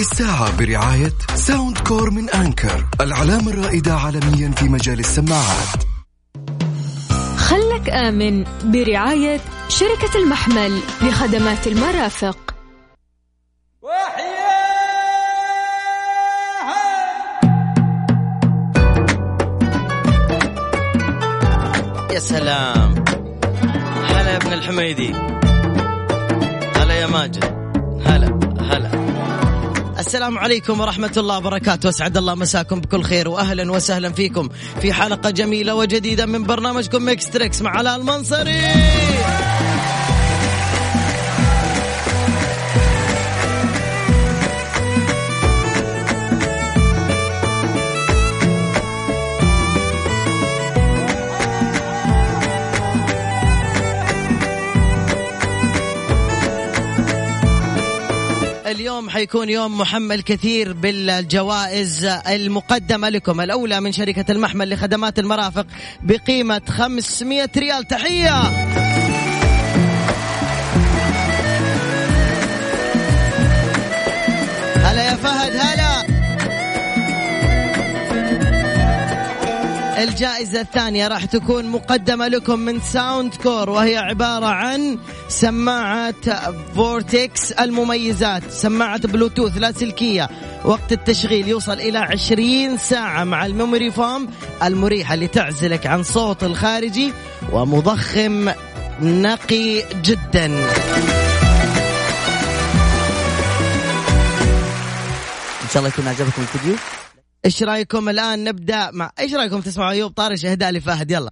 هذه الساعة برعاية ساوند كور من أنكر العلامة الرائدة عالميا في مجال السماعات. خلك آمن برعاية شركة المحمل لخدمات المرافق. يا سلام. هلا يا ابن الحميدي. هلا يا ماجد. السلام عليكم ورحمة الله وبركاته. أسعد الله مساكم بكل خير وأهلا وسهلا فيكم في حلقة جميلة وجديدة من برنامجكم Mix Trix مع علاء المنصري اليوم حيكون يوم محمل كثير بالجوائز المقدمة لكم. الأولى من شركة المحمل لخدمات المرافق بقيمة 500 ريال. تحية! هلا يا فهد هلا! الجائزة الثانية راح تكون مقدمة لكم من Soundcore وهي عبارة عن سماعة Vortex المميزات سماعة بلوتوث لاسلكية وقت التشغيل يوصل إلى 20 ساعة مع ال memory foam المريحة اللي تعزلك عن صوت الخارجي ومضخم نقي جدا. إن شاء الله يكون عجبكم الفيديو. إيش رأيكم الآن؟ نبدأ مع إيش رأيكم تسمعوا أيوب طارش اهداء لفهد يلا.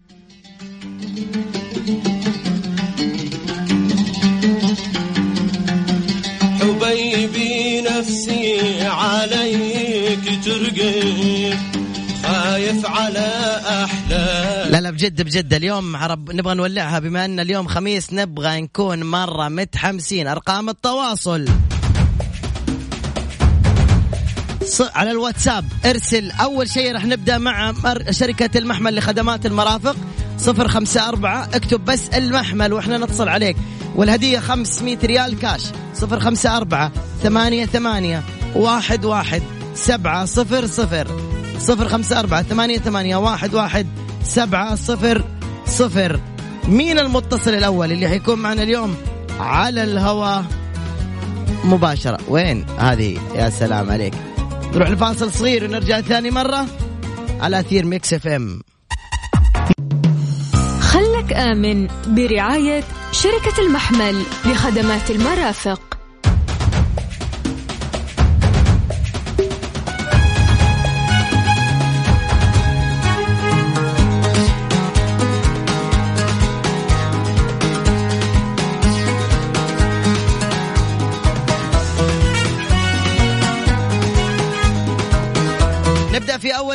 حبيبي نفسي عليك ترقي خايف على احلام لا لا بجد بجد اليوم عرب نبغى نولعها بما أن اليوم خميس نبغى نكون مرة متحمسين. أرقام التواصل. على الواتساب. ارسل أول شيء راح نبدأ مع شركة المحمل لخدمات المرافق. صفر خمسة أربعة. اكتب بس المحمل وإحنا نتصل عليك. والهدية 500 ريال كاش. صفر خمسة أربعة. ثمانية ثمانية. واحد واحد. سبعة صفر صفر. صفر خمسة أربعة. ثمانية ثمانية. واحد واحد. سبعة صفر صفر. مين المتصل الأول اللي حيكون معنا اليوم؟ على الهواء. مباشرة. وين؟ هذه. يا سلام عليك. نروح لفاصل صغير ونرجع ثاني مرة على أثير Mix FM. خلك آمن برعاية شركة المحمل لخدمات المرافق.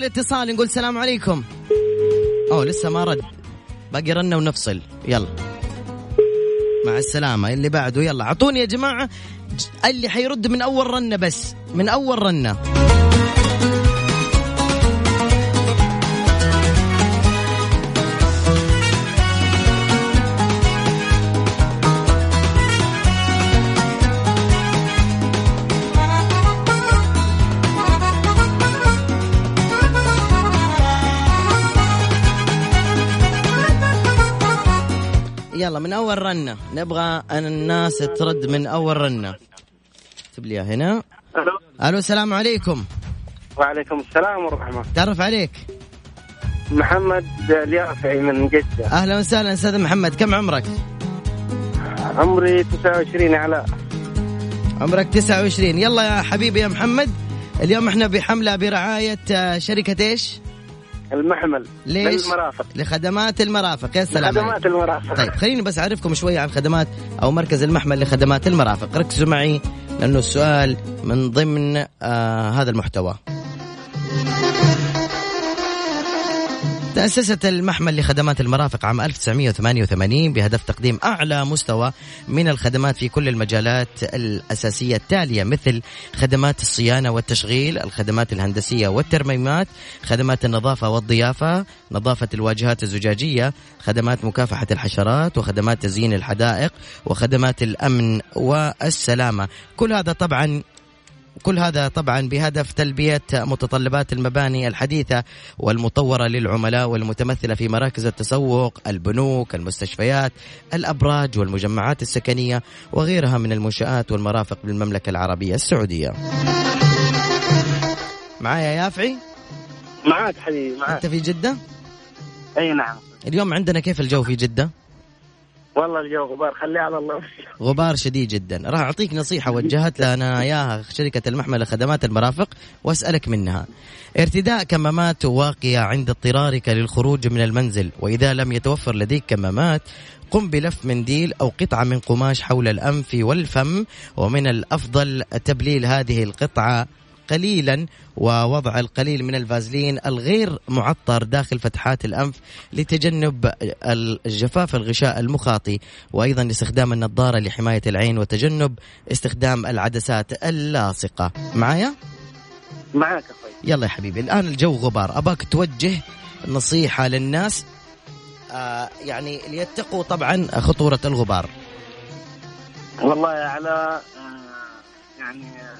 أول اتصال نقول السلام عليكم. أوه لسه ما رد. باقي رنة ونفصل. يلا. مع السلامة. اللي بعده يلا. أعطوني يا جماعة. اللي حيرد من أول رنة بس. من أول رنة. يلا من أول رنة. نبغى أن الناس ترد من أول رنة. اكتب لي هنا. ألو. ألو السلام عليكم. وعليكم السلام ورحمة. تعرف عليك؟ محمد اليافعي من جدة. أهلا وسهلا أستاذ محمد. كم عمرك؟ عمري 29 علاء عمرك 29 يلا يا حبيبي يا محمد. اليوم إحنا بحملة برعاية آه، شركة إيش؟ المحمل ليش؟ للمرافق. لخدمات المرافق يا سلام. خدمات المرافق. طيب خليني بس أعرفكم شوية عن خدمات أو مركز المحمل لخدمات المرافق. ركزوا معي لأنه السؤال من ضمن آه هذا المحتوى. تأسست المحمل لخدمات المرافق عام 1988 بهدف تقديم أعلى مستوى من الخدمات في كل المجالات الأساسية التالية مثل خدمات الصيانة والتشغيل الخدمات الهندسية والترميمات خدمات النظافة والضيافة نظافة الواجهات الزجاجية خدمات مكافحة الحشرات وخدمات تزيين الحدائق وخدمات الأمن والسلامة. كل هذا طبعا كل هذا طبعا بهدف تلبية متطلبات المباني الحديثة والمطورة للعملاء والمتمثلة في مراكز التسوق البنوك المستشفيات الأبراج والمجمعات السكنية وغيرها من المنشآت والمرافق بالمملكة العربية السعودية. معايا يافعي؟ معاك حبيبي معاك. أنت في جدة؟ أي نعم. اليوم عندنا كيف الجو في جدة؟ والله الجو غبار خليه على الله. غبار شديد جدا. راح أعطيك نصيحة وجهت لنا إياها شركة المحمل لخدمات المرافق وأسألك منها. ارتداء كمامات واقية عند اضطرارك للخروج من المنزل وإذا لم يتوفر لديك كمامات قم بلف منديل أو قطعة من قماش حول الأنف والفم ومن الأفضل تبليل هذه القطعة قليلا ووضع القليل من الفازلين الغير معطر داخل فتحات الأنف لتجنب الجفاف الغشاء المخاطي وأيضا استخدام النظارة لحماية العين وتجنب استخدام العدسات اللاصقة. معايا؟ معاك أخوي. يلا يا حبيبي الآن الجو غبار. أباك توجه نصيحة للناس آه يعني ليتقوا طبعا خطورة الغبار. والله على آه، يعني آه،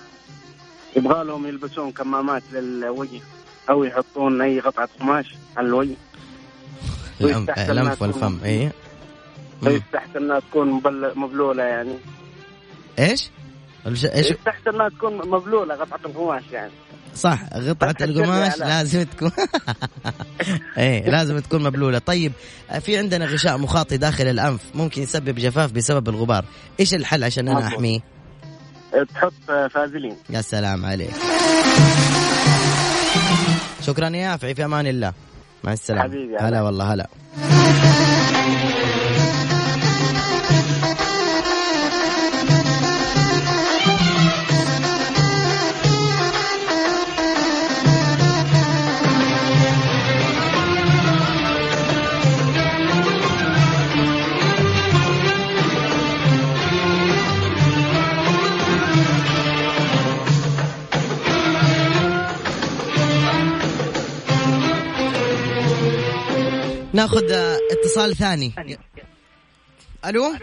يبغى لهم يلبسون كمامات للوجه أو يحطون أي قطعة قماش على الوجه تكون- والفم إيه مم. ويستحسن انها تكون مبل- مبلولة يعني إيش؟ الش- إيش يستحسن انها تكون مبلولة قطعة القماش يعني صح قطعة القماش. لازم تكون إيه لازم تكون مبلولة طيب في عندنا غشاء مخاطي داخل الأنف ممكن يسبب جفاف بسبب الغبار إيش الحل عشان أنا مظبوط. تحط فازلين. يا سلام عليك. شكرا يا يافعي في أمان الله. مع حبيبي، هلا هلا. والله هلا. ناخذ اتصال ثاني. ألو؟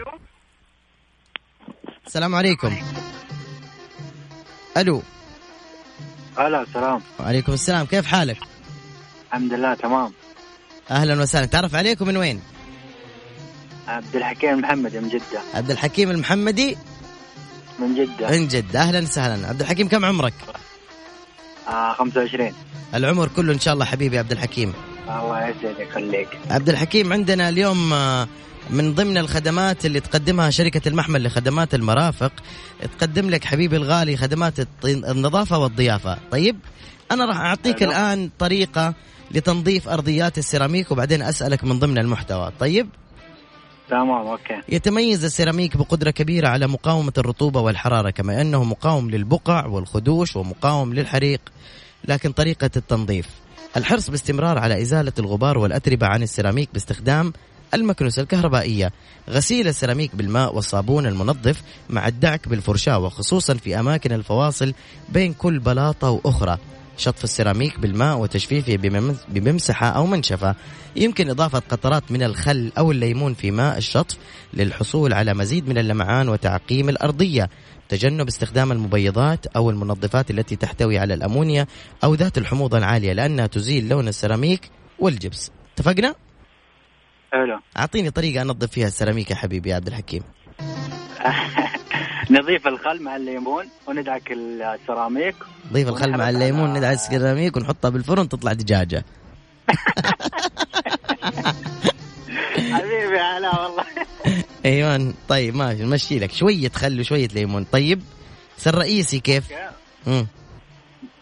السلام عليكم. ألو. هلا سلام وعليكم السلام. كيف حالك؟ الحمد لله تمام. أهلا وسهلا. تعرف عليكم من وين؟ عبد الحكيم محمد من جدة. عبد الحكيم المحمدي؟ من جدة. من جد أهلا وسهلا. عبد الحكيم كم عمرك؟ آه 25 العمر كله إن شاء الله حبيبي عبد الحكيم. الله يسعدك يخليك عبد الحكيم عندنا اليوم آه، من ضمن الخدمات اللي تقدمها شركة المحمل لخدمات المرافق تقدم لك حبيبي الغالي خدمات النظافة والضيافة. طيب أنا راح أعطيك حلو. الآن طريقة لتنظيف أرضيات السيراميك وبعدين أسألك من ضمن المحتوى. طيب؟ تمام أوكي. يتميز السيراميك بقدرة كبيرة على مقاومة الرطوبة والحرارة كما أنه مقاوم للبقع والخدوش ومقاوم للحريق لكن طريقة التنظيف. الحرص باستمرار على إزالة الغبار والأتربة عن السيراميك باستخدام المكنسة الكهربائية. غسيل السيراميك بالماء والصابون المنظف مع الدعك بالفرشاة وخصوصا في أماكن الفواصل بين كل بلاطة وأخرى. شطف السيراميك بالماء وتجفيفه بمم- بممسحة أو منشفة. يمكن إضافة قطرات من الخل أو الليمون في ماء الشطف للحصول على مزيد من اللمعان وتعقيم الأرضية. تجنب استخدام المبيضات أو المنظفات التي تحتوي على الأمونيا أو ذات الحموضة العالية لأنها تزيل لون السيراميك والجبس. اتفقنا؟ حلو أعطيني طريقة أنظف فيها السيراميك يا حبيبي يا عبد الحكيم. نضيف الخل مع الليمون وندعك السيراميك. ضيف الخل مع الليمون على- ندعس السيراميك ونحطها بالفرن تطلع دجاجة. حبيبي هلا والله. أيوه طيب ماشي نمشي لك. شوية خل وشوية ليمون. طيب سر رئيسي كيف؟ مم.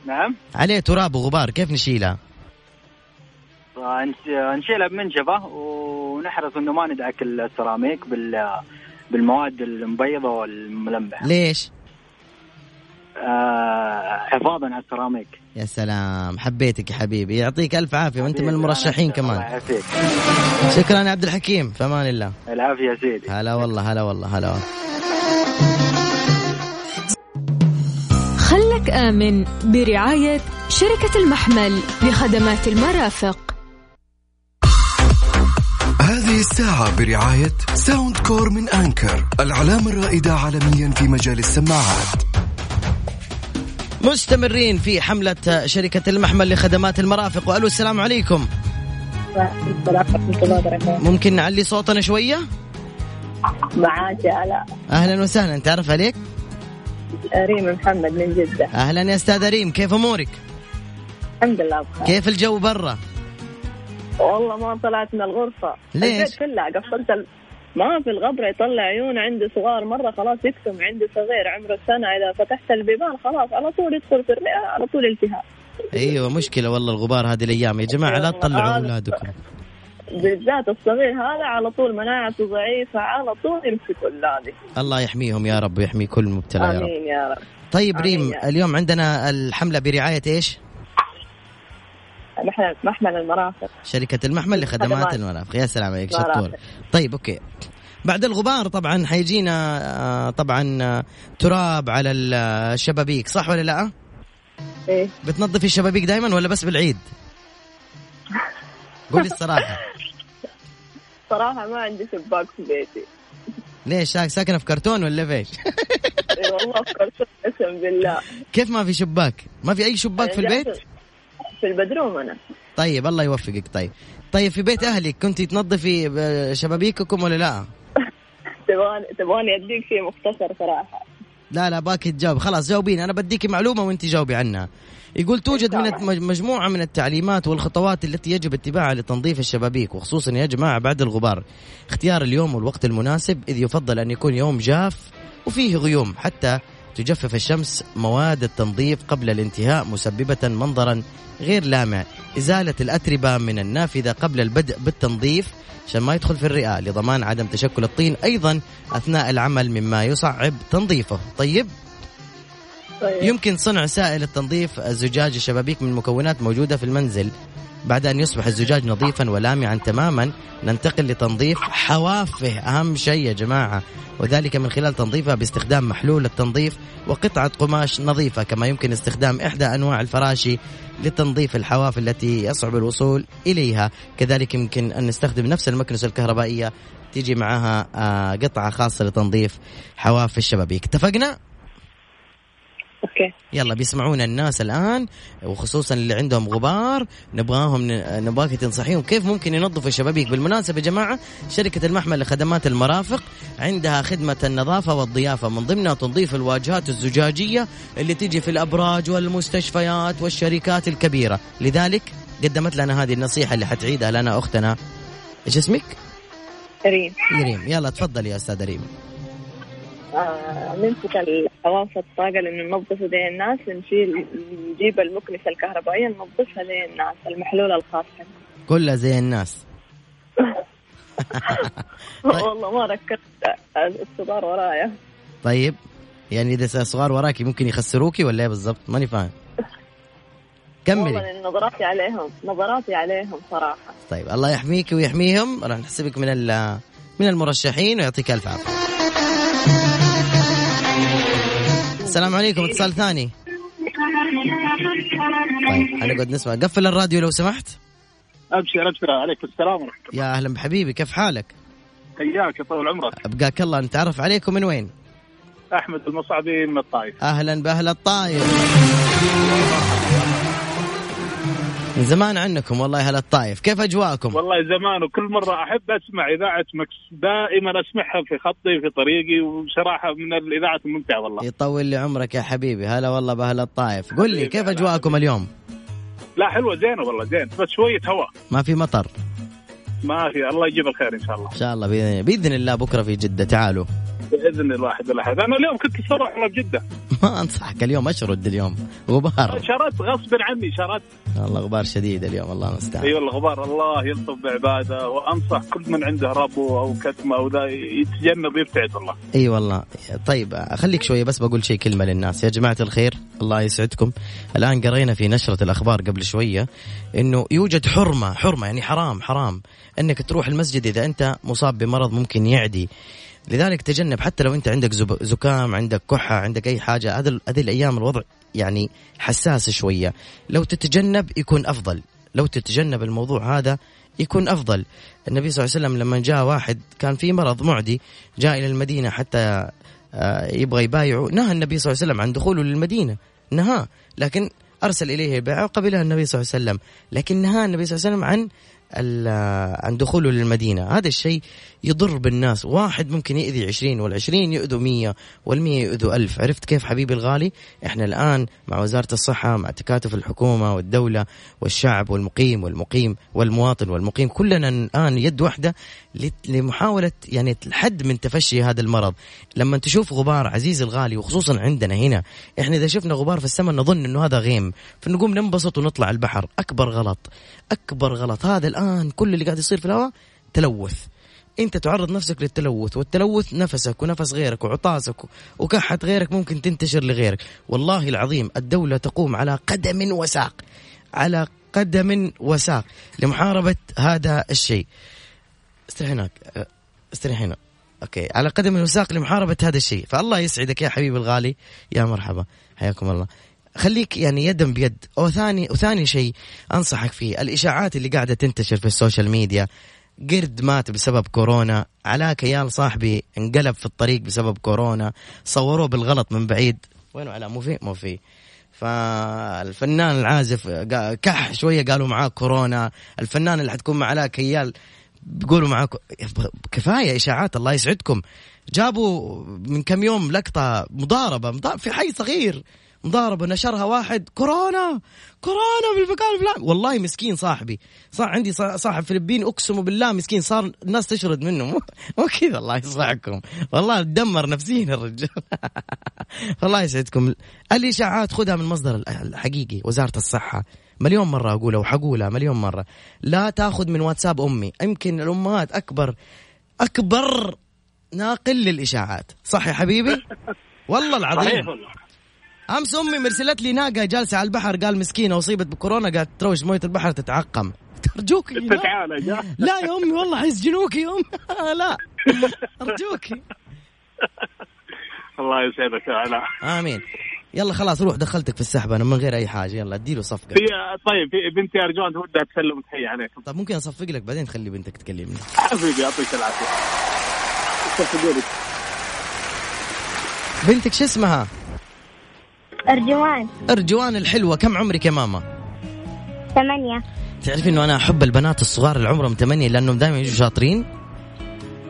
نعم. عليه تراب وغبار كيف نشيلها؟ فنش- نشيلها بمنشفة ونحرص إنه ما ندعك السيراميك بال بالمواد المبيضة والملمعة ليش؟ آه حفاظا على السيراميك. يا سلام حبيتك يا حبيبي. يعطيك ألف عافية وأنت من المرشحين الله كمان. يعافيك. شكرا يا عبد الحكيم في أمان الله. العافية يا سيدي. هلا والله هلا والله هلا والله. خلك آمن برعاية شركة المحمل لخدمات المرافق. هذه الساعة برعاية Soundcore من Anker العلامة الرائدة عالميا في مجال السماعات. مستمرين في حملة شركة المحمل لخدمات المرافق وألو السلام عليكم. ممكن نعلي صوتنا شوية؟ معاك آلاء أهلا وسهلا تعرف عليك؟ ريم محمد من جدة. أهلا يا أستاذة ريم كيف أمورك؟ الحمد لله بخير. كيف الجو برا؟ والله ما طلعت من الغرفة. ليش؟ البيت كله قفلت ال... ما في الغبرة يطلع عيون عندي صغار مرة خلاص يكتم عندي صغير عمره سنة. إذا فتحت البيبان خلاص على طول يدخل في الرئة على طول التهاب. أيوة مشكلة والله الغبار هذه الأيام. يا جماعة لا تطلعوا أولادكم. بالذات الصغير هذا على طول مناعته ضعيفة على طول يمسك أولادي. الله يحميهم يا رب ويحمي كل مبتلى يا رب. آمين يا رب. طيب ريم. اليوم عندنا الحملة برعاية إيش؟ محمل, محمل المرافق. شركة المحمل لخدمات خدمات. المرافق. يا سلام عليك. شطور. طيب أوكي. بعد الغبار طبعا حيجينا آه، طبعا آه، تراب على الشبابيك صح ولا لا؟ إيه. بتنظفي الشبابيك دائما ولا بس بالعيد؟ قولي الصراحة. صراحة ما عندي شباك في بيتي. ليش؟ ساك- ساكنة في كرتون ولا فيش إيه والله فكرت قسم بالله. كيف ما في شباك؟ ما في أي شباك في البيت؟ في البدروم أنا. طيب الله يوفقك. طيب. طيب في بيت أهلك كنتي تنظفي شبابيككم ولا لا؟ تبغاني تبغاني أديك شيء مختصر صراحة. لا لا باكي تجاوب خلاص جاوبين أنا بديكي معلومة وانت جاوبي عنها. يقول توجد من مجموعة من التعليمات والخطوات التي يجب اتباعها لتنظيف الشبابيك وخصوصا يا جماعة بعد الغبار. اختيار اليوم والوقت المناسب إذ يفضل أن يكون يوم جاف وفيه غيوم حتى تجفف الشمس مواد التنظيف قبل الانتهاء مسببة منظرا غير لامع. إزالة الأتربة من النافذة قبل البدء بالتنظيف عشان ما يدخل في الرئة لضمان عدم تشكل الطين. أيضا أثناء العمل مما يصعب تنظيفه. طيب؟ طيب. يمكن صنع سائل التنظيف الزجاج الشبابيك من مكونات موجودة في المنزل. بعد أن يصبح الزجاج نظيفا ولامعا تماما ننتقل لتنظيف حوافه أهم شيء يا جماعة. وذلك من خلال تنظيفها باستخدام محلول التنظيف وقطعة قماش نظيفة كما يمكن استخدام إحدى أنواع الفراشي لتنظيف الحواف التي يصعب الوصول إليها. كذلك يمكن أن نستخدم نفس المكنسة الكهربائية تيجي معها آه، قطعة خاصة لتنظيف حواف الشبابيك. اتفقنا؟ أوكي. يلا بيسمعونا الناس الآن وخصوصا اللي عندهم غبار. نبغاهم نبغاك تنصحيهم كيف ممكن ينظفوا الشبابيك. بالمناسبة يا جماعة شركة المحمل لخدمات المرافق عندها خدمة النظافة والضيافة من ضمنها تنظيف الواجهات الزجاجية اللي تيجي في الأبراج والمستشفيات والشركات الكبيرة. لذلك قدمت لنا هذه النصيحة اللي حتعيدها لنا أختنا. إيش اسمك؟ ريم ريم يلا تفضل يا أستاذة ريم. نمسك الحواف الطاقة اللي ننظفه زي الناس نشيل نجيب المكنسة الكهربائية ننظفها زي الناس المحلول الخاص كلها زي الناس. طيب. والله ما ركزت الصغار ورايا. طيب. يعني إذا صغار وراكي ممكن يخسروكي ولا إيه بالضبط؟ ماني فاهم. كملي. نظراتي عليهم نظراتي عليهم صراحة. طيب. الله يحميك ويحميهم. راح نحسبك من ال- من المرشحين ويعطيك ألف عافية. السلام عليكم اتصال ثاني. طيب حنقعد نسمع. قفل الراديو لو سمحت. أبشر أبشر. عليكم السلام ورحمة يا أهلا بحبيبي كيف حالك؟ الله حياك طول عمرك. أبقاك الله. نتعرف عليكم من وين؟ أحمد المصعبي من الطائف. أهلا بأهل الطايف من زمان عنكم والله أهل الطايف. كيف أجواءكم؟ والله زمان وكل مرة أحب أسمع إذاعة مكس. دائما أسمعها في خطي في طريقي وبصراحه من الاذاعات الممتعة والله. يطول لي عمرك يا حبيبي. هلا والله باهل الطايف. قل لي كيف أجواءكم اليوم؟ لا حلوة زينة والله زين بس شوية هواء. ما في مطر. ما في الله يجيب الخير إن شاء الله. إن شاء الله بإذن, الله بكرة في جدة. تعالوا. بإذن الواحد الأحد. أنا اليوم كنت اصرح والله بجده ما أنصحك اليوم اشرد اليوم. غبار. شردت غصب عني شردت والله غبار شديد اليوم الله المستعان. اي والله غبار. الله يلطف بعباده وأنصح كل من عنده ربو أو كتمة أو ذا يتجنب يبتعد والله أي والله. طيب خليك شوية بس بقول شيء كلمة للناس. يا جماعة الخير الله يسعدكم. الآن قرينا في نشرة الأخبار قبل شوية إنه يوجد حرمة حرمة يعني حرام حرام إنك تروح المسجد إذا أنت مصاب بمرض ممكن يعدي. لذلك تجنب حتى لو انت عندك زكام عندك كحة عندك أي حاجة. هذه الأيام الوضع يعني حساس شوية. لو تتجنب يكون أفضل. لو تتجنب الموضوع هذا يكون أفضل. النبي صلى الله عليه وسلم لما جاء واحد كان في مرض معدي جاء إلى المدينة حتى آه، يبغى يبايعه. نهى النبي صلى الله عليه وسلم عن دخوله للمدينة. نهاه. لكن أرسل إليه بيعه وقبلها النبي صلى الله عليه وسلم. لكن نهى النبي صلى الله عليه وسلم عن عن دخوله للمدينة. هذا الشيء يضر بالناس. واحد ممكن يأذي عشرين والعشرين يؤذوا مية والمية يؤذوا ألف. عرفت كيف حبيبي الغالي؟ إحنا الآن مع وزارة الصحة مع تكاتف الحكومة والدولة والشعب والمقيم والمقيم والمواطن والمقيم كلنا الآن يد واحدة لمحاولة يعني الحد من تفشي هذا المرض. لما تشوف غبار عزيز الغالي وخصوصا عندنا هنا إحنا إذا شفنا غبار في السماء نظن أنه هذا غيم. فنقوم ننبسط ونطلع البحر. أكبر غلط. أكبر غلط. هذا الآن كل اللي قاعد يصير في الهواء تلوث. أنت تعرض نفسك للتلوث والتلوث نفسك ونفس غيرك وعطاسك وكحة غيرك ممكن تنتشر لغيرك. والله العظيم الدولة تقوم على قدم وساق على قدم وساق لمحاربة هذا الشيء. استريح هنا. okay على قدم وساق لمحاربة هذا الشيء. فالله يسعدك يا حبيبي الغالي يا مرحبا. حياكم الله. خليك يعني يدا بيد. وثاني وثاني شيء أنصحك فيه الإشاعات اللي قاعدة تنتشر في السوشيال ميديا. قرد مات بسبب كورونا علاء كيال صاحبي انقلب في الطريق بسبب كورونا صوروه بالغلط من بعيد. وينه علاء؟ مو في مو في. فالفنان العازف كح شوية قالوا معاه كورونا. الفنان اللي حتكون مع علاء كيال بيقولوا معاكم كفاية إشاعات الله يسعدكم. جابوا من كم يوم لقطة مضاربة في حي صغير. مضاربه نشرها واحد كورونا! كورونا في المكان الفلاني. والله مسكين صاحبي. صار عندي صا- صاحب فلبيني أقسم بالله مسكين. صار الناس تشرد منه. مو كذا الله يصلحكم. والله دمر نفسيا الرجال. الله يسعدكم. الإشاعات خذها من المصدر الحقيقي وزارة الصحة. مليون مرة أقولها وحقولها مليون مرة. لا تأخذ من واتساب أمي. يمكن الأمهات أكبر أكبر ناقل للإشاعات. صح يا حبيبي؟ والله العظيم. صحيح والله. أمس أمي مرسلت لي ناقة جالسة على البحر قال مسكينة اصيبت بكورونا قاعدة تروش موية البحر تتعقم. أرجوك لا, تعالج ها؟ لا يا أمي والله حيسجنوك يا أمي. لا. ارجوك الله يسعدك يا علاء. آمين. يلا خلاص روح دخلتك في السحب أنا من غير أي حاجة. يلا اديله صفقة. في طيب في بنتي أرجوان ودها تسلم تحية عليكم. طب ممكن أصفق لك بعدين تخلي بنتك تكلمني. حبيبي يعطيك العافية. بنتك شو اسمها؟ أرجوان. أرجوان الحلوة كم عمرك يا ماما؟ ثمانية. تعرف إنه أنا أحب البنات الصغار اللي عمرهم ثمانية لأنهم دائما يجوا شاطرين؟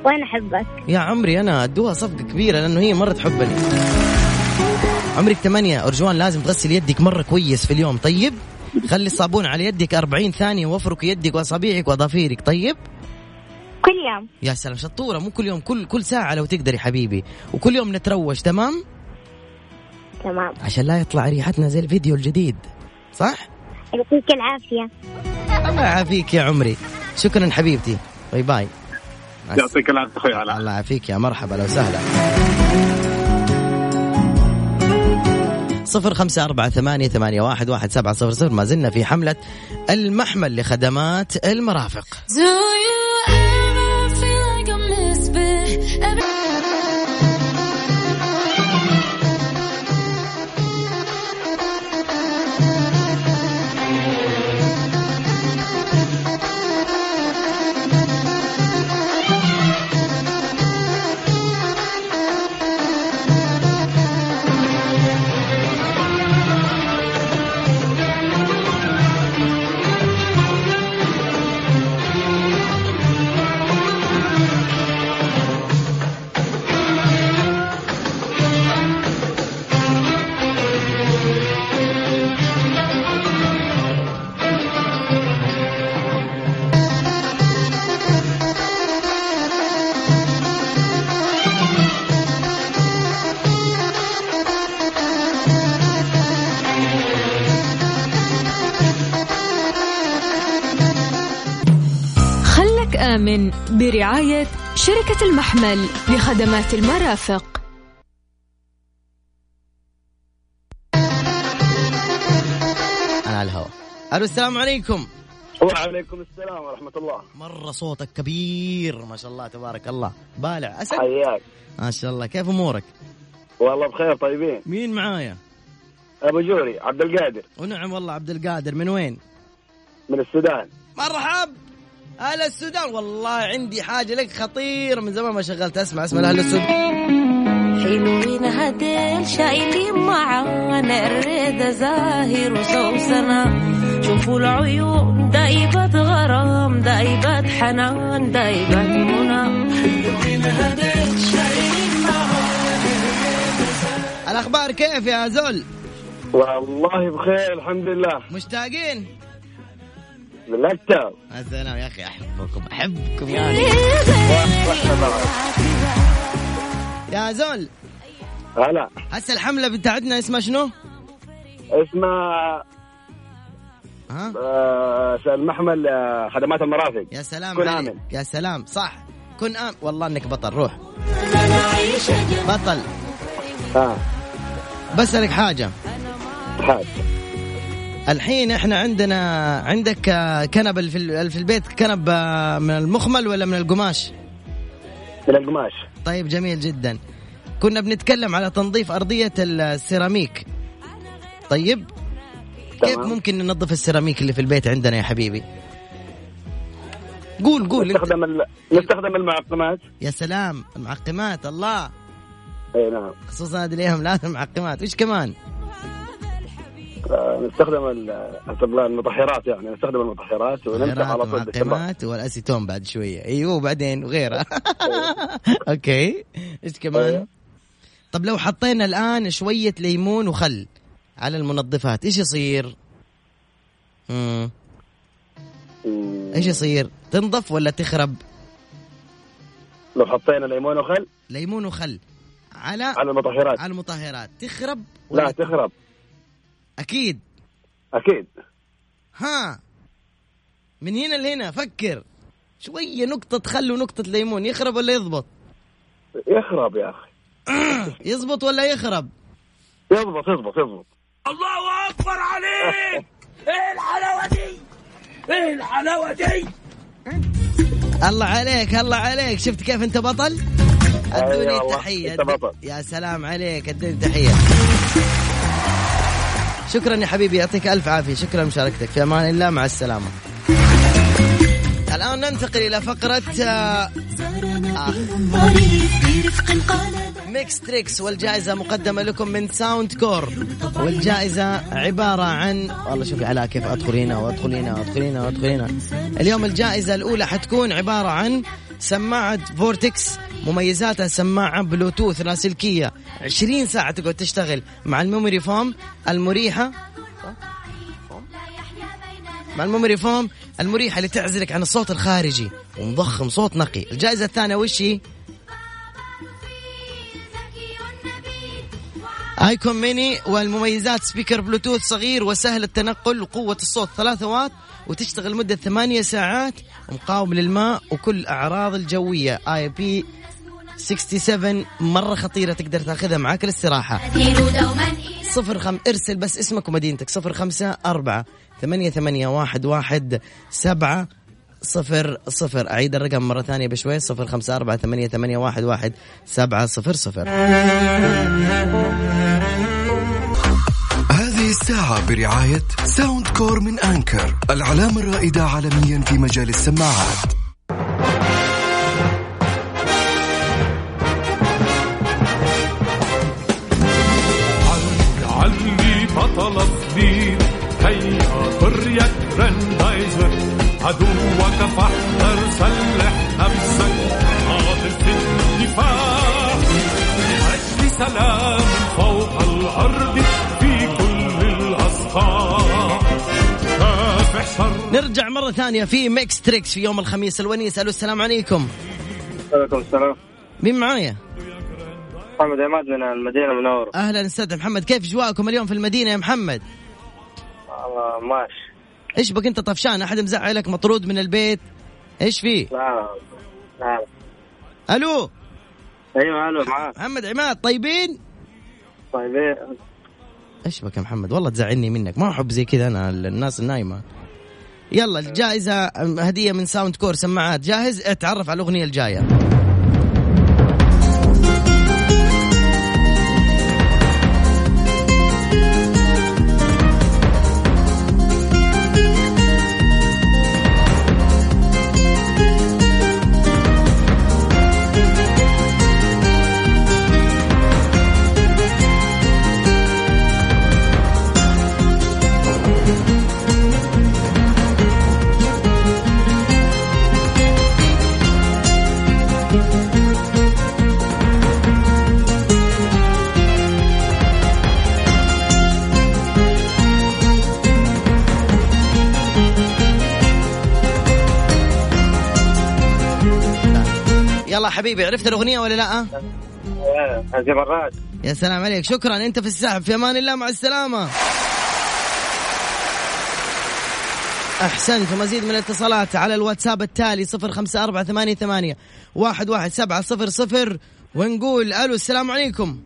وين أحبك. يا عمري أنا أدوها صفقة كبيرة لأنه هي مرة تحبني. عمرك ثمانية أرجوان لازم تغسل يدك مرة كويس في اليوم طيب؟ خلي الصابون على يدك 40 ثانية وافرك يدك وأصابعك وأظافيرك طيب؟ كل يوم. يا سلام شطورة مو كل يوم كل كل ساعة لو تقدري حبيبي. وكل يوم نتروش تمام؟ تمام. عشان لا يطلع ريحتنا زي الفيديو الجديد صح؟ يعطيك العافية. الله يعافيك يا عمري. شكرا حبيبتي. باي باي. يعطيك العافية أخوي علاء. الله يعافيك يا مرحبا لو سهلا صفر خمسة أربعة ثمانية, ثمانية واحد, واحد سبعة صفر صفر. ما زلنا في حملة المحمل لخدمات المرافق. آمن برعاية شركة المحمل لخدمات المرافق. أنا على الهواء. ألو السلام عليكم. وعليكم السلام ورحمة الله. مرة صوتك كبير ما شاء الله تبارك الله. بالع أسد؟ حياك. ما شاء الله. كيف أمورك؟ والله بخير طيبين. مين معايا؟ أبو جوري عبد القادر. ونعم والله عبد القادر. من وين؟ من السودان. مرحب. أهل السودان. والله عندي حاجة لك خطير. من زمان ما شغلت أسمع أسمع أهل السودان. حلوين هديل شايلين معانا الريدة زاهر وسوسنة شوفوا العيون دايبة غرام دايبة حنان دايبة منى. الأخبار كيف يا زول؟ والله بخير الحمد لله. مشتاقين؟ بالاكثر السلام يا أخي أحبكم أحبكم يا أخي. يا زول هلا هسه الحملة بتاعتنا اسمها شنو؟ اسمها ها؟ آه المحمل آه، خدمات المرافق يا سلام كن. آمن. يا سلام صح كن آمن والله إنك بطل روح بطل ها بسألك حاجة حاج الحين إحنا عندنا عندك آه، كنب في ال- في البيت كنب آه، من المخمل ولا من القماش؟ من القماش. طيب جميل جدا. كنا بنتكلم على تنظيف أرضية السيراميك. طيب كيف. ممكن ننظف السيراميك اللي في البيت عندنا يا حبيبي؟ قول قول. نستخدم ال... نستخدم المعقمات. يا سلام المعقمات الله. أي نعم. خصوصا هذه الأيام لازم معقمات وش كمان؟ نستخدم المطهرات يعني نستخدم المطهرات ونمسح على طول باستمرار معقمات والأسيتون بعد شوية. أيوه وبعدين وغيرها أوكي. إيش كمان؟ أيوه. طب لو حطينا الآن شوية ليمون وخل على المنظفات إيش يصير؟ مم. مم. إيش يصير؟ تنظف ولا تخرب؟ لو حطينا ليمون وخل؟ ليمون وخل على على المطهرات. على المطهرات. تخرب لا ولا تخرب. أكيد. أكيد. ها. من هنا لهنا فكر. شوية نقطة خل ونقطه ليمون يخرب ولا يضبط؟ يخرب يا أخي. يزبط ولا يخرب؟ يضبط يضبط يضبط. الله عليك! الله عليك شفت كيف أنت بطل؟ أدوني تحية أنت بطل. يا سلام عليك أدوني تحية. شكرا يا حبيبي يعطيك ألف عافية. شكرا لمشاركتك في أمان الله. مع السلامة. الآن ننتقل إلى فقرة آه، Mix Trix والجائزة مقدمة لكم من Soundcore والجائزة عبارة عن والله شوفي علاء كيف أدخل هنا وأدخل هنا وأدخل هنا وأدخل هنا. اليوم الجائزة الأولى حتكون عبارة عن سماعة Vortex مميزاتها سماعة بلوتوث لاسلكية. 20 ساعة تقعد تشتغل مع ال memory foam المريحة. مع ال memory foam المريحة اللي تعزلك عن الصوت الخارجي ومضخم صوت نقي. الجائزة الثانية وش هي؟ Icon Mini والمميزات speaker بلوتوث صغير وسهل التنقل وقوة الصوت 3 واط. وتشتغل مدة 8 ساعات ومقاوم للماء وكل أعراض الجوية. IP 67 مرة خطيرة تقدر تأخذها معاك الاستراحة صفر خم ارسل بس اسمك ومدينتك. صفر خمسة أربعة ثمانية ثمانية واحد واحد سبعة صفر صفر. أعيد الرقم مرة ثانية بشوي. صفر خمسة أربعة ثمانية ثمانية واحد واحد سبعة صفر صفر. برعاية ساوند كور من أنكر العلامة الرائدة عالميا في مجال السماعات. مرة ثانية في Mix Trix في يوم الخميس الونيس. ألو السلام عليكم. عليكم السلام. مين معايا؟ محمد عماد من المدينة المنورة أهلا أستاذ محمد كيف أجواءكم اليوم في المدينة يا محمد؟ والله ماشي. إيش بك أنت طفشان؟ أحد مزعلك؟ مطرود من البيت؟ إيش فيه؟ لا لا. ألو. أيوه ألو معاك. محمد عماد طيبين؟ طيب إيه إيش بك يا محمد؟ والله تزعلني منك. ما أحب زي كذا أنا الناس النايمة. يلا الجائزة هدية من ساوند كور سماعات. جاهز؟ اتعرف على الأغنية الجاية. حبيبي عرفت الأغنية ولا لا؟ هذه مرات يا سلام عليك. شكرا. أنت في السحب. في أمان الله. مع السلامة. احسنت ومزيد من الاتصالات على الواتساب التالي صفر خمسة أربعة ثمانية ثمانية واحد واحد سبعة صفر صفر. ونقول ألو السلام عليكم.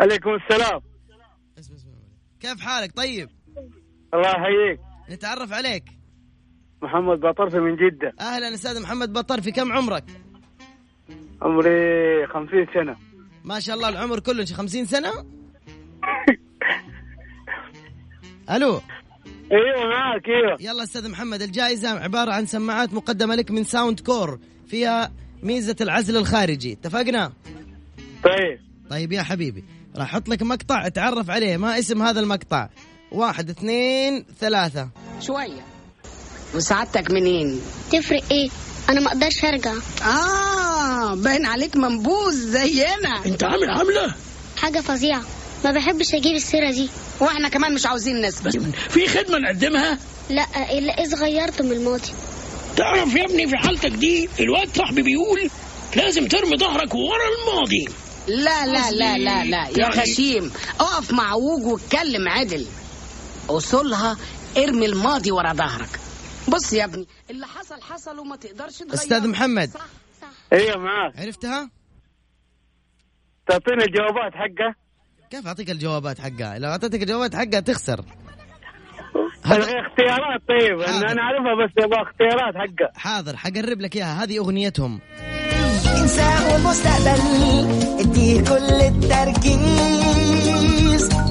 عليكم السلام. كيف حالك؟ طيب. الله يحييك. نتعرف عليك. محمد بطرفي من جدة. أهلا أستاذ محمد بطر في كم عمرك؟ عمري خمسين سنة. ما شاء الله العمر كله شي 50 سنة؟ ألو؟ أيوه معك أيوه. يلا أستاذ محمد الجائزة عبارة عن سماعات مقدمة لك من Soundcore فيها ميزة العزل الخارجي. اتفقنا؟ طيب. طيب يا حبيبي راح أحط لك مقطع أتعرف عليه. ما اسم هذا المقطع؟ واحد اثنين ثلاثة. شوية. وسعادتك منين؟ تفرق إيه؟ أنا ما أقدرش أرجع. آه باين عليك منبوذ زينا. أنت عامل عاملة؟ حاجة فظيعة. ما بحبش أجيب السيرة دي. وإحنا كمان مش عاوزين نسبة في خدمة نقدمها؟ لا الا اذا غيرت من الماضي؟ تعرف يا ابني في حالتك دي الواد صاحبي بيقول لازم ترمي ظهرك ورا الماضي. لا لا لا لا لا يا يعني- خشيم اقف مع ووج واتكلم عدل. اصولها ارمي الماضي ورا ظهرك. بص يا ابني اللي حصل حصل وما تقدرش تغيره. أستاذ محمد. أيوه معك عرفتها؟ تعطيني الجوابات حقه كيف أعطيك الجوابات حقها؟ لو أعطيتك الجوابات حقها تخسر. اختيارات طيب. حاضر. أنا أعرفها بس يبغى اختيارات حقه حاضر حقرب لك إياها. هذه أغنيتهم. انساه والمستقبل إديه كل التركيز.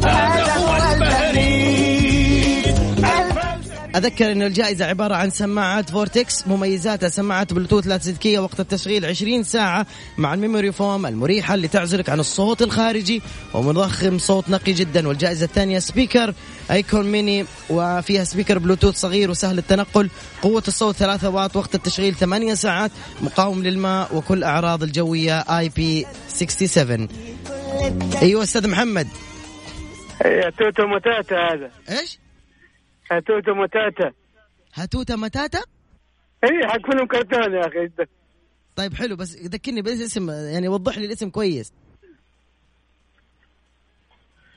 هذا هو أذكر انه الجائزة عبارة عن سماعات Vortex مميزاتها سماعات بلوتوث لاسلكيه وقت التشغيل 20 ساعة مع ال memory foam المريحة اللي تعزلك عن الصوت الخارجي ومضخم صوت نقي جدا. والجائزة الثانية speaker Icon Mini وفيها speaker بلوتوث صغير وسهل التنقل. قوة الصوت 3 واط وقت التشغيل 8 ساعات. مقاوم للماء وكل أعراض الجوية IP 67 أيوه أستاذ محمد. يا توتو متاتا هذا. إيش؟ توتو متاتا. هاتوتا متاتا؟ اي حق فيلم كرتون يا أخي. طيب حلو بس ذكرني بس اسم يعني وضح لي الاسم كويس.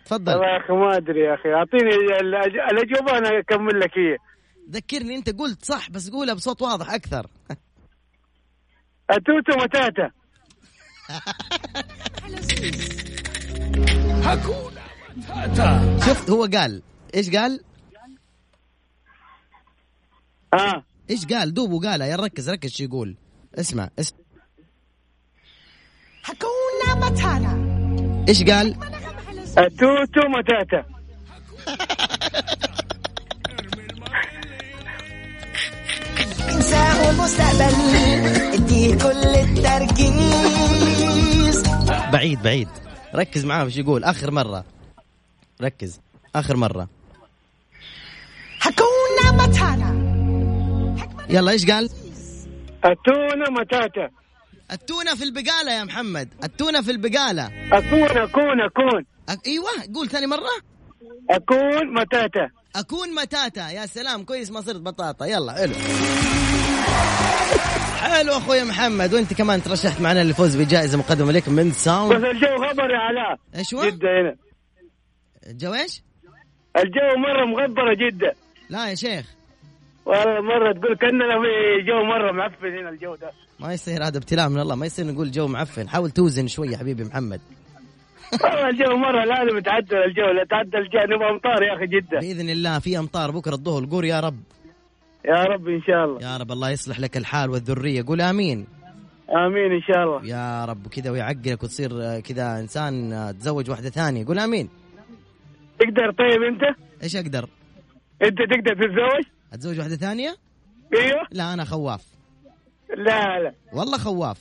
تفضل. والله يا أخي ما أدري يا أخي. أعطيني الأج- الأجوبة أنا أكمل لك هي. ذكرني أنت قلت صح بس قولها بصوت واضح أكثر. توتو متاتا. شفت هو قال. إيش قال؟ آه. إيش قال؟ دوبه قالها يا ركز ركز شو يقول. اسمع اسمع إيش قال؟ توتو متاتا انساه المستقبل اديه كل التركيز. بعيد بعيد. ركز معاه وش يقول. آخر مرة. ركز. آخر مرة. يلا إيش قال؟ التونة متاتا. التونة في البقالة يا محمد. التونة في البقالة. اكون اكون اكون أك... إيوه قول ثاني مرة. أكون متاتا. أكون متاتا. يا سلام كويس ما صرت بطاطا. يلا حلو. حلو أخوي محمد. وأنت كمان ترشحت معنا للفوز بجائزة مقدمة لك من بس ساوند الجو غبر يا علاء. إيش هو؟ جدة هنا. الجو إيش؟ الجو مرة مغبرة جدا لا يا شيخ. والله مرة تقول كأننا في جو مرة معفن هنا الجو ده. ما يصير هذا ابتلاء من الله ما يصير نقول جو معفن. حاول توزن شوي يا حبيبي محمد. والله الجو مرة لازم يتعدل الجو لا تعدل الجو. نبغى أمطار يا أخي جدا. بإذن الله في أمطار بكرة الظهر. قول يا رب. يا رب إن شاء الله. يا رب الله يصلح لك الحال والذرية. قول آمين. آمين إن شاء الله. يا رب كذا ويعقلك وتصير كذا إنسان تزوج واحدة ثانية. قول آمين. تقدر طيب أنت؟ إيش أقدر؟ أنت تقدر تتزوج؟ أتزوج واحدة ثانية؟ أيوه. لا أنا خواف. لا لا. والله خواف.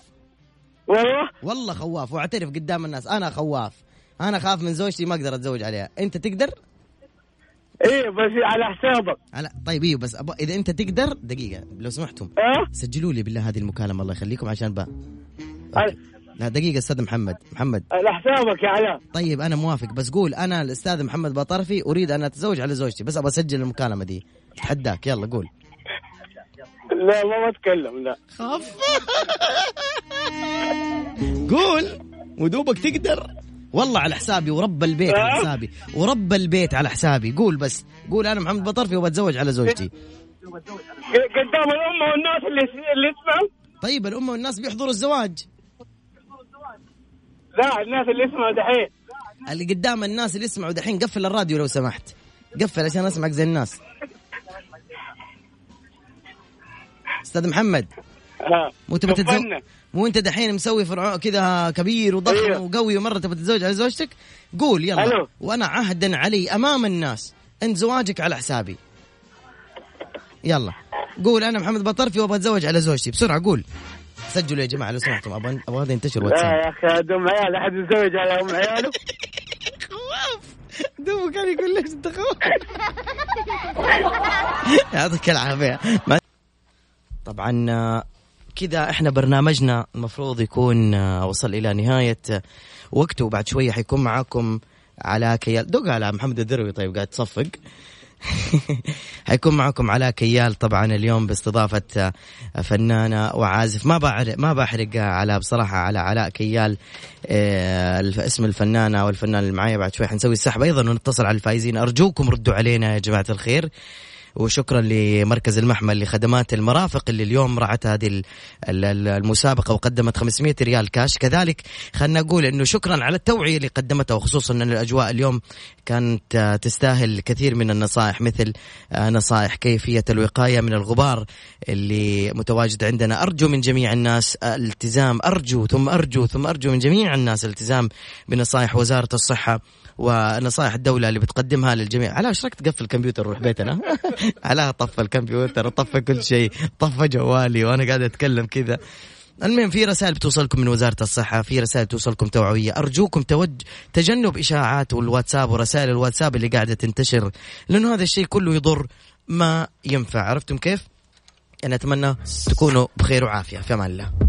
والله؟ والله خواف وأعترف قدام الناس. أنا خواف. أنا خاف من زوجتي ما أقدر أتزوج عليها. أنت تقدر؟ إيه بس على حسابك. على طيب إيوه بس أبغى إذا أنت تقدر دقيقة لو سمحتم. أه؟ سجلوا لي بالله هذه المكالمة الله يخليكم عشان با على لا دقيقة أستاذ محمد. محمد. على حسابك يا علاء. طيب أنا موافق بس قول أنا الأستاذ محمد بطرفي أريد أن أتزوج على زوجتي بس أبغى أسجل المكالمة دي. اتحداك يلا قول. لا ما بتكلم لا. خاف قول. ودوبك تقدر. والله على حسابي ورب البيت على حسابي. ورب البيت على حسابي. قول بس. قول أنا محمد بطرفي وبتزوج على زوجتي. قدام الأمة والناس اللي اللي يسمعوا. طيب الأمة والناس بيحضروا الزواج. لا الناس اللي يسمعوا دحين. اللي قدام الناس اللي يسمعوا دحين قفل الراديو لو سمحت. قفل عشان أسمعك زي الناس. أستاذ محمد. مو تبي تتزوج. مو أنت دحين مسوي فرعون كذا كبير وضخم أيوه. وقوي ومرة تبي تتزوج على زوجتك؟ قول يلا. ألو. وأنا عهدا علي أمام الناس. أنت زواجك على حسابي. يلا. قول أنا محمد بطرفي وابغى أتزوج على زوجتي. بسرعة قول. سجلوا يا جماعة لو سمحتم أبغى أبغى هذا ينتشر لا واتساب. يا أخي أم عيال. أحد يتزوج على أم عياله؟ دوبه كان يقول ليش انت خواف. يعطيك العافية. طبعا كذا إحنا برنامجنا المفروض يكون وصل إلى نهاية وقته وبعد شوية حيكون معاكم على كيال. دق على محمد الدروي طيب قاعد تصفق. حيكون معكم علاء كيال طبعا اليوم باستضافة فنانة وعازف. ما بحرق ما بحرق على بصراحة على علاء كيال آه، اسم الفنانة والفنان اللي معايا. بعد شوي حنسوي السحب. أيضا ونتصل على الفائزين. أرجوكم ردوا علينا يا جماعة الخير. وشكرا لمركز المحمل لخدمات المرافق اللي اليوم رعت هذه ال- ال- ال- المسابقة وقدمت 500 ريال كاش. كذلك خلنا نقول إنه شكرا على التوعية اللي قدمتها وخصوصا إن الأجواء اليوم كانت تستاهل كثير من النصائح مثل نصائح كيفية الوقاية من الغبار اللي متواجد عندنا. أرجو من جميع الناس الالتزام أرجو ثم أرجو ثم أرجو من جميع الناس الالتزام بنصائح وزارة الصحة ونصائح الدولة اللي بتقدمها للجميع. على إيش رايك تقفل الكمبيوتر وروح بيتنا؟ على طفى الكمبيوتر طفى كل شيء طفى جوالي وأنا قاعد أتكلم كذا. المهم في رسائل بتوصلكم من وزارة الصحة في رسائل توصلكم توعوية. أرجوكم توج... تجنب إشاعات والواتساب ورسائل الواتساب اللي قاعدة تنتشر لأنه هذا الشيء كله يضر ما ينفع. عرفتم كيف؟ أنا أتمنى تكونوا بخير وعافية. في أمان الله.